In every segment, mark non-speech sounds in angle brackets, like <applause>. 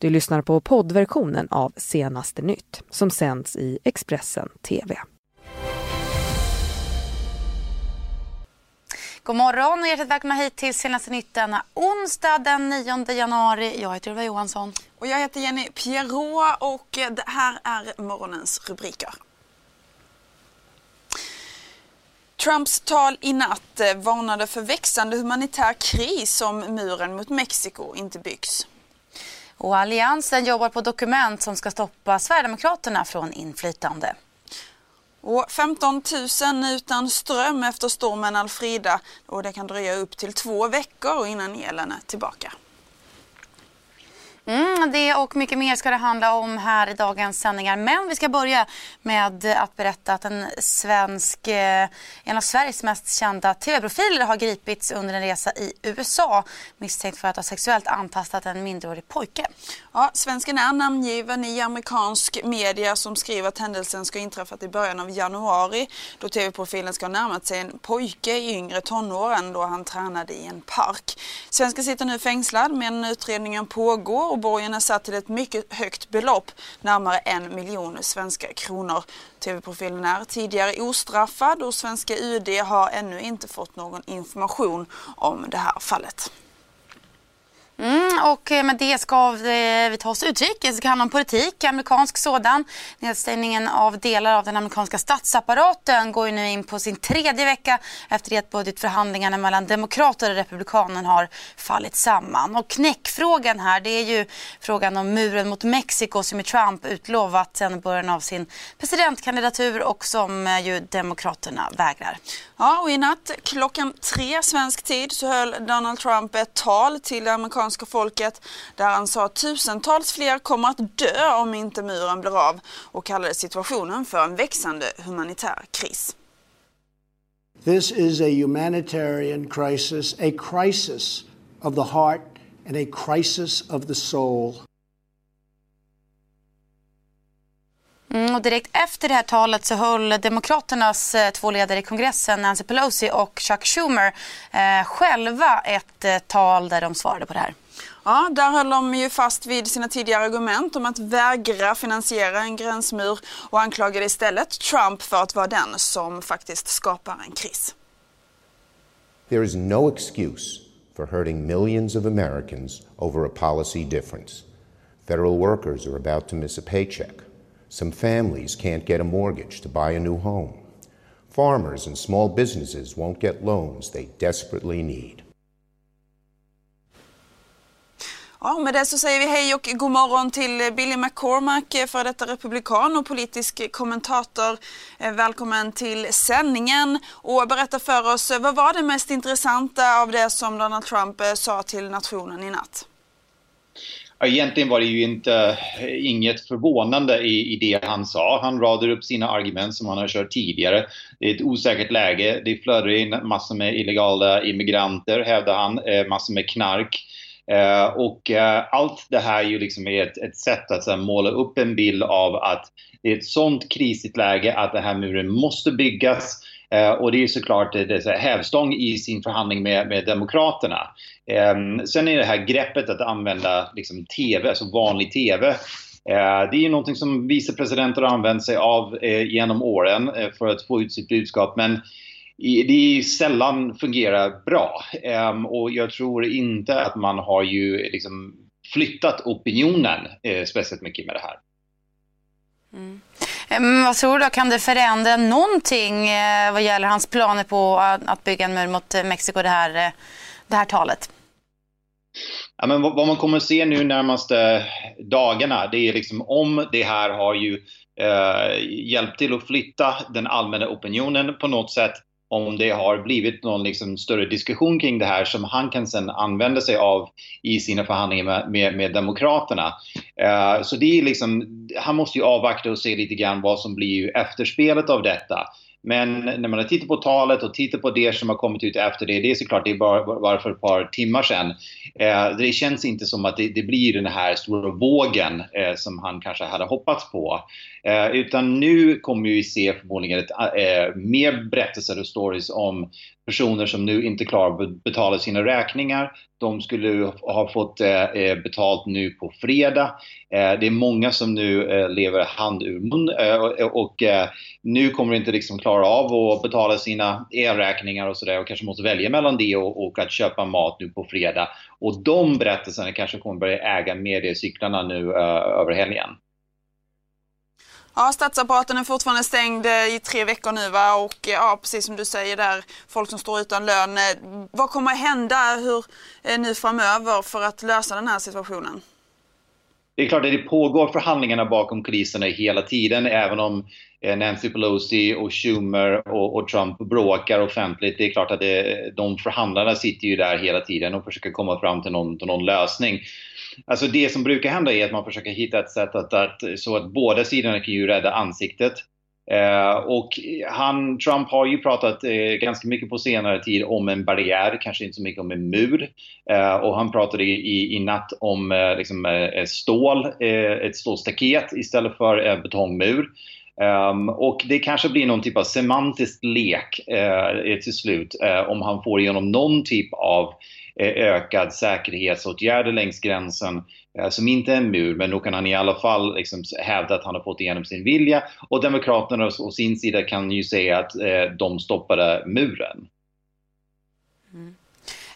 Du lyssnar på poddversionen av Senaste nytt som sänds i Expressen TV. God morgon och hjärtligt välkomna hit till Senaste nytt denna onsdag den 9 januari. Jag heter Ylva Johansson. Och jag heter Jenny Pierrot och det här är morgonens rubriker. Trumps tal i natt varnade för växande humanitär kris om muren mot Mexiko inte byggs. Och Alliansen jobbar på dokument som ska stoppa Sverigedemokraterna från inflytande. Och 15 000 utan ström efter stormen Alfrida och det kan dröja upp till två veckor innan elen är tillbaka. Mm, det och mycket mer ska det handla om här i dagens sändningar. Men vi ska börja med att berätta att en svensk, eh, en av Sveriges mest kända tv-profiler har gripits under en resa i USA misstänkt för att ha sexuellt antastat en minderårig pojke. Ja, svensken är namngiven i amerikansk media som skriver att händelsen ska inträffat i början av januari då tv-profilen ska ha närmat sig en pojke i yngre tonåren då han tränade i en park. Svensken sitter nu fängslad men utredningen pågår och borgen är satt till ett mycket högt belopp, närmare en miljon svenska kronor. TV-profilen är tidigare ostraffad och svenska UD har ännu inte fått någon information om det här fallet. Mm, och eh, med det ska vi eh, ta oss utrikes. Det ska handla om politik, amerikansk sådan. Nedstängningen av delar av den amerikanska statsapparaten går ju nu in på sin tredje vecka efter det att budgetförhandlingarna mellan demokrater och republikaner har fallit samman. Och knäckfrågan här det är ju frågan om muren mot Mexiko som Trump utlovat sedan början av sin presidentkandidatur och som eh, ju demokraterna vägrar. Ja, och i natt klockan tre svensk tid så höll Donald Trump ett tal till det amerikanska folket där han sa att tusentals fler kommer att dö om inte muren blir av och kallade situationen för en växande humanitär kris. This is a humanitarian crisis, a crisis of the heart and a crisis of the soul. Mm, och direkt efter det här talet så höll Demokraternas eh, två ledare i kongressen, Nancy Pelosi och Chuck Schumer, eh, själva ett eh, tal där de svarade på det här. Ja, där höll de ju fast vid sina tidigare argument om att vägra finansiera en gränsmur och anklagade istället Trump för att vara den som faktiskt skapar en kris. There is no excuse for hurting millions of Americans over a policy difference. Federal workers are about to miss a paycheck. Some families can't get a mortgage to buy a new home. Farmers and small businesses won't get loans they desperately need. Ja, med det så säger vi hej och god morgon till Billy McCormack, eh, för detta republikan och politisk kommentator. Eh, välkommen till sändningen och berätta för oss, eh, vad var det mest intressanta av det som Donald Trump sa till nationen i natt? Egentligen var det ju inte, eh, inget förvånande i, i det han sa. Han radar upp sina argument som han har kört tidigare. Det är ett osäkert läge. Det flödar in massor med illegala immigranter, hävdar han, eh, massor med knark. Eh, och eh, allt det här är ju liksom ett, ett sätt att här, måla upp en bild av att det är ett sånt krisigt läge att den här muren måste byggas. Eh, och det är såklart eh, det är hävstång i sin förhandling med, med Demokraterna. Eh, sen är det här greppet att använda liksom, TV, alltså vanlig TV. Det är ju någonting som vicepresidenter har använt sig av genom åren för att få ut sitt budskap. Men det är sällan fungerar bra. Och jag tror inte att man har ju liksom flyttat opinionen speciellt mycket med det här. Mm. Men vad tror du, kan det förändra någonting eh, vad gäller hans planer på att, bygga en mur mot eh, Mexiko, det här, eh, det här talet? Ja, men vad man kommer att se nu närmaste dagarna, det är liksom om det här har ju eh, hjälpt till att flytta den allmänna opinionen på något sätt om det har blivit någon liksom större diskussion kring det här som han kan sen använda sig av i sina förhandlingar med, med, med Demokraterna. Uh, så det är liksom, han måste ju avvakta och se lite grann vad som blir efterspelet av detta. Men när man tittar på talet och tittar på det som har kommit ut efter det, det är såklart det är bara, bara för ett par timmar sedan. Eh, det känns inte som att det, det blir den här stora vågen eh, som han kanske hade hoppats på. Eh, utan nu kommer vi se förmodligen ett, eh, mer berättelser och stories om personer som nu inte klarar att betala sina räkningar. De skulle ha fått eh, eh betalt nu på fredag. Eh, det är många som nu eh, lever hand ur mun eh, och nu kommer de inte liksom klara av att betala sina elräkningar och sådär och kanske måste välja mellan det och, och att köpa mat nu på fredag. Och de berättelserna kanske kommer börja äga mediecyklarna nu över helgen. Ja, statsapparaten är fortfarande stängd eh, i tre veckor nu va? och eh, ja, precis som du säger där, folk som står utan lön. Eh, vad kommer att hända hur, nu framöver för att lösa den här situationen? Det är klart att det pågår förhandlingarna bakom kulisserna hela tiden, även om eh, Nancy Pelosi och Schumer och, och Trump bråkar offentligt. Det är klart att det, de förhandlarna sitter ju där hela tiden och försöker komma fram till någon, till någon lösning. Alltså det som brukar hända är att man försöker hitta ett sätt att, att så att båda sidorna kan ju rädda ansiktet. Eh, och han, Trump har ju pratat eh, ganska mycket på senare tid om en barriär, kanske inte så mycket om en mur. Eh, och han pratade i, i natt om eh, liksom, eh, stål, eh, ett stålstaket istället för betongmur. Um, och det kanske blir någon typ av semantisk lek uh, till slut uh, om han får igenom någon typ av uh, ökad säkerhetsåtgärder längs gränsen som inte är en mur, men då kan han i alla fall liksom hävda att han har fått igenom sin vilja. Och Demokraterna å sin sida kan ju säga att de stoppade muren. Mm.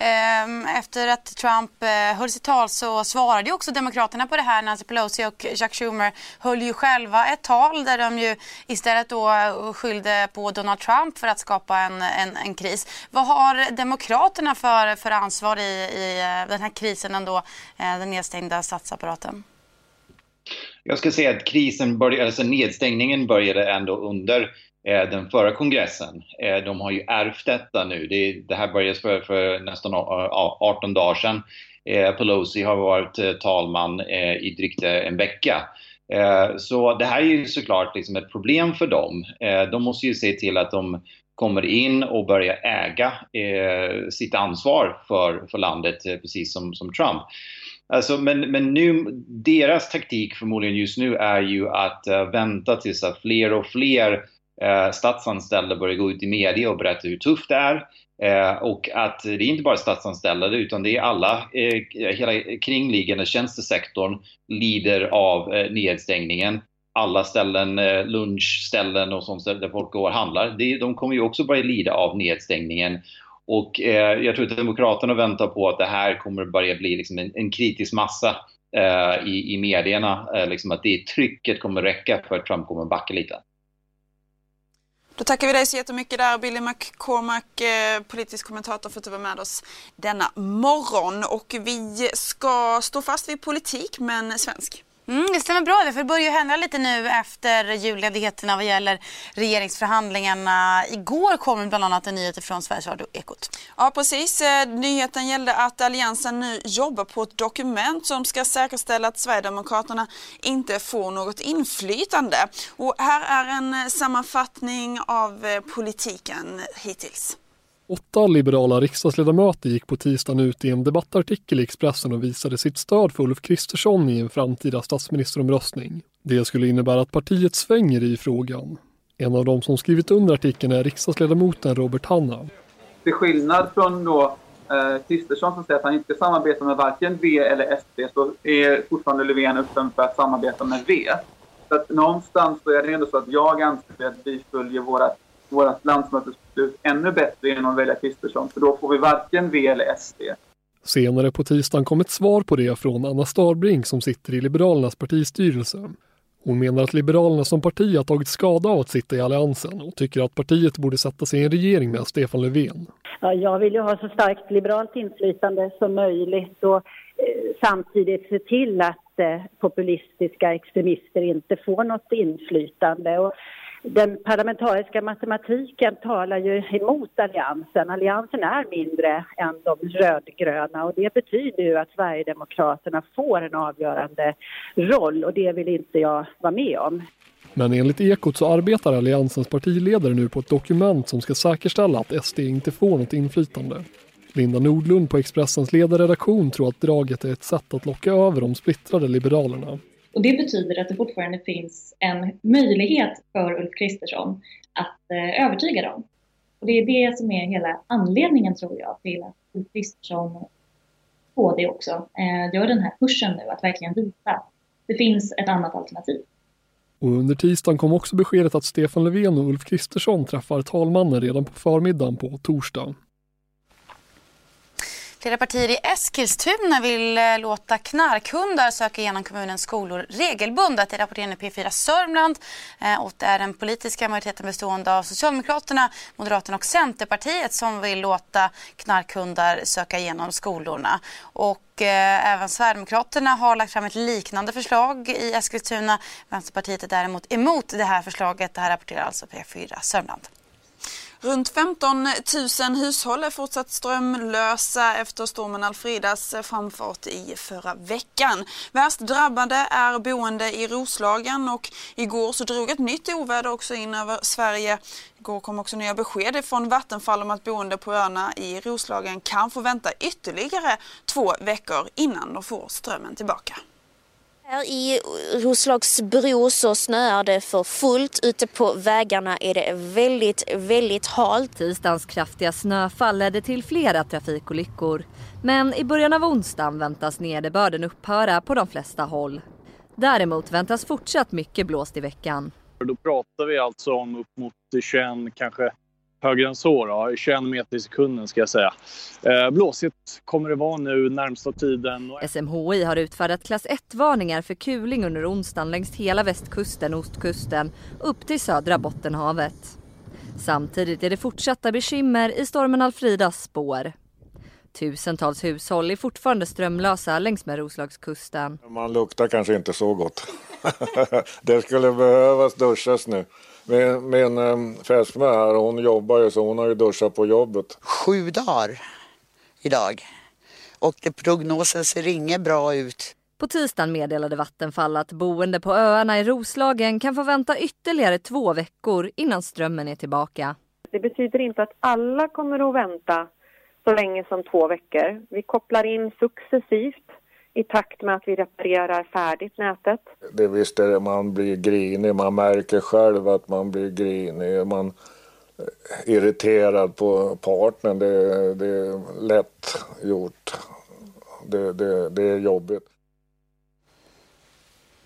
Ehm, efter att Trump eh, höll sitt tal så svarade ju också Demokraterna på det här. Nancy Pelosi och Chuck Schumer höll ju själva ett tal där de ju istället då eh, skyllde på Donald Trump för att skapa en, en, en kris. Vad har Demokraterna för, för ansvar i, i eh, den här krisen ändå, den nedstängda statsapparaten? Jag ska säga att krisen började, alltså nedstängningen började ändå under Eh, den förra kongressen. Eh, de har ju ärvt detta nu. Det, här började för, för nästan eh, 18 dagar sedan. Pelosi har varit talman i drygt en vecka. Så det här är ju såklart liksom ett problem för dem. De måste ju se till att de kommer in och börjar äga sitt ansvar för, för landet, precis som, som Trump. Alltså, men, men nu, deras taktik förmodligen just nu är ju att vänta tills att fler och fler eh, statsanställda börjar gå ut i media och berätta hur tufft det är. Eh, och att det är inte bara statsanställda utan det är alla, eh, hela kringliggande tjänstesektorn lider av eh, nedstängningen. Alla ställen, eh, lunchställen och sånt där folk går och handlar, det, de kommer ju också börja lida av nedstängningen. Och eh, jag tror att Demokraterna väntar på att det här kommer börja bli liksom en, en kritisk massa eh, i, i medierna. Liksom att det trycket kommer räcka för att Trump kommer backa lite. Då tackar vi dig så jättemycket där Billy McCormack, eh, politisk kommentator för att du var med oss denna morgon. Och vi ska stå fast vid politik men svensk. Mm, det stämmer bra, för det börjar ju hända lite nu efter julledigheterna vad gäller regeringsförhandlingarna. Igår kom bland annat en nyhet från Sveriges Radio Ekot. Ja, precis. Eh, nyheten gällde att Alliansen nu jobbar på ett dokument som ska säkerställa att Sverigedemokraterna inte får något inflytande. Och här är en eh, sammanfattning av eh, politiken hittills. Åtta liberala riksdagsledamöter gick på tisdagen ut i en debattartikel i Expressen och visade sitt stöd för Ulf Kristersson i en framtida statsministeromröstning. Det skulle innebära att partiet svänger i frågan. En av de som skrivit under artikeln är riksdagsledamoten Robert Hanna. Till skillnad från då eh, Kristersson som säger att han inte ska samarbeta med varken V eller SD så är fortfarande Löfven öppen för att samarbeta med V. Så att någonstans så är det ändå så att jag anser att vi följer våra vårt landsmötesbeslut ännu bättre genom att välja Kristersson. För då får vi varken V eller SD. Senare på tisdagen kom ett svar på det från Anna Starbrink som sitter i Liberalernas partistyrelse. Hon menar att Liberalerna som parti har tagit skada av att sitta i Alliansen och tycker att partiet borde sätta sig i en regering med Stefan Löfven. Ja, jag vill ju ha så starkt liberalt inflytande som möjligt och eh, samtidigt se till att eh, populistiska extremister inte får något inflytande. Och den parlamentariska matematiken talar ju emot alliansen. Alliansen är mindre än de rödgröna och det betyder ju att Sverigedemokraterna får en avgörande roll och det vill inte jag vara med om. Men enligt Ekot så arbetar Alliansens partiledare nu på ett dokument som ska säkerställa att SD inte får något inflytande. Linda Nordlund på Expressens ledarredaktion tror att draget är ett sätt att locka över de splittrade liberalerna. Och det betyder att det fortfarande finns en möjlighet för Ulf Kristersson att eh, övertyga dem. Och det är det som är hela anledningen tror jag till att Ulf Kristersson KD det också eh, gör den här pushen nu att verkligen visa att det finns ett annat alternativ. Och under tisdagen kom också beskedet att Stefan Löfven och Ulf Kristersson träffar talmannen redan på förmiddagen på torsdag. Flera partier i Eskilstuna vill eh, låta knarkhundar söka igenom kommunens skolor regelbundet. Det rapporterar P4 Sörmland. Eh, och det är den politiska majoriteten bestående av Socialdemokraterna, Moderaterna och Centerpartiet som vill låta knarkhundar söka igenom skolorna. Och eh, även Sverigedemokraterna har lagt fram ett liknande förslag i Eskilstuna. Vänsterpartiet är däremot emot det här förslaget. Det här rapporterar alltså P4 Sörmland. Runt 15 000 hushåll är fortsatt strömlösa efter stormen Alfridas framfart i förra veckan. Värst drabbade är boende i Roslagen och igår så drog ett nytt oväder också in över Sverige. Igår kom också nya besked från Vattenfall om att boende på öarna i Roslagen kan få vänta ytterligare två veckor innan de får strömmen tillbaka. Här i Roslagsbro så snöar det för fullt. Ute på vägarna är det väldigt, väldigt halt. Tisdagens kraftiga snöfall ledde till flera trafikolyckor. Men i början av onsdagen väntas nederbörden upphöra på de flesta håll. Däremot väntas fortsatt mycket blåst i veckan. Då pratar vi alltså om upp mot 21, kanske högre än så då, 21 meter i sekunden ska jag säga. Eh, blåsigt kommer det vara nu närmsta tiden. SMHI har utfärdat klass 1-varningar för kuling under onsdagen längs hela västkusten och ostkusten upp till södra Bottenhavet. Samtidigt är det fortsatta bekymmer i stormen Alfridas spår. Tusentals hushåll är fortfarande strömlösa längs med Roslagskusten. Man luktar kanske inte så gott. <laughs> det skulle behövas duschas nu. Min, min um, fästmö här, hon jobbar ju så hon har ju duschat på jobbet. Sju dagar idag. Och det, prognosen ser inget bra ut. På tisdagen meddelade Vattenfall att boende på öarna i Roslagen kan få vänta ytterligare två veckor innan strömmen är tillbaka. Det betyder inte att alla kommer att vänta så länge som två veckor. Vi kopplar in successivt i takt med att vi reparerar färdigt nätet. Det visst är det, man blir grinig, man märker själv att man blir grinig, man är irriterad på partnern. Det, det är lätt gjort. Det, det, det är jobbigt.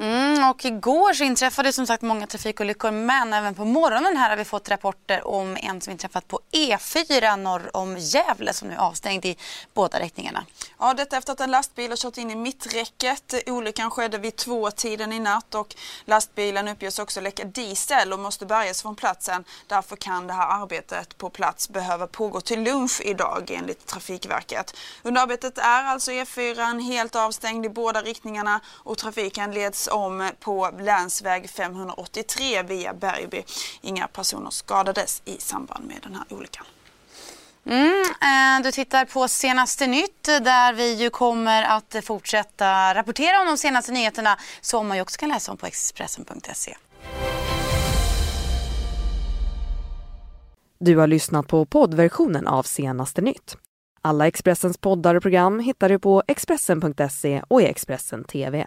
Mm, och igår så inträffade som sagt många trafikolyckor men även på morgonen här har vi fått rapporter om en som inträffat på E4 norr om Gävle som nu är avstängd i båda riktningarna. Ja, detta efter att en lastbil har kört in i mitträcket. Olyckan skedde vid två tiden i natt och lastbilen uppges också läcka diesel och måste bärgas från platsen. Därför kan det här arbetet på plats behöva pågå till lunch idag enligt Trafikverket. Under arbetet är alltså E4 helt avstängd i båda riktningarna och trafiken leds om på länsväg 583 via Bergby. Inga personer skadades i samband med den här olyckan. Mm, eh, du tittar på senaste nytt där vi ju kommer att fortsätta rapportera om de senaste nyheterna som man ju också kan läsa om på Expressen.se. Du har lyssnat på poddversionen av senaste nytt. Alla Expressens poddar och program hittar du på Expressen.se och i Expressen TV.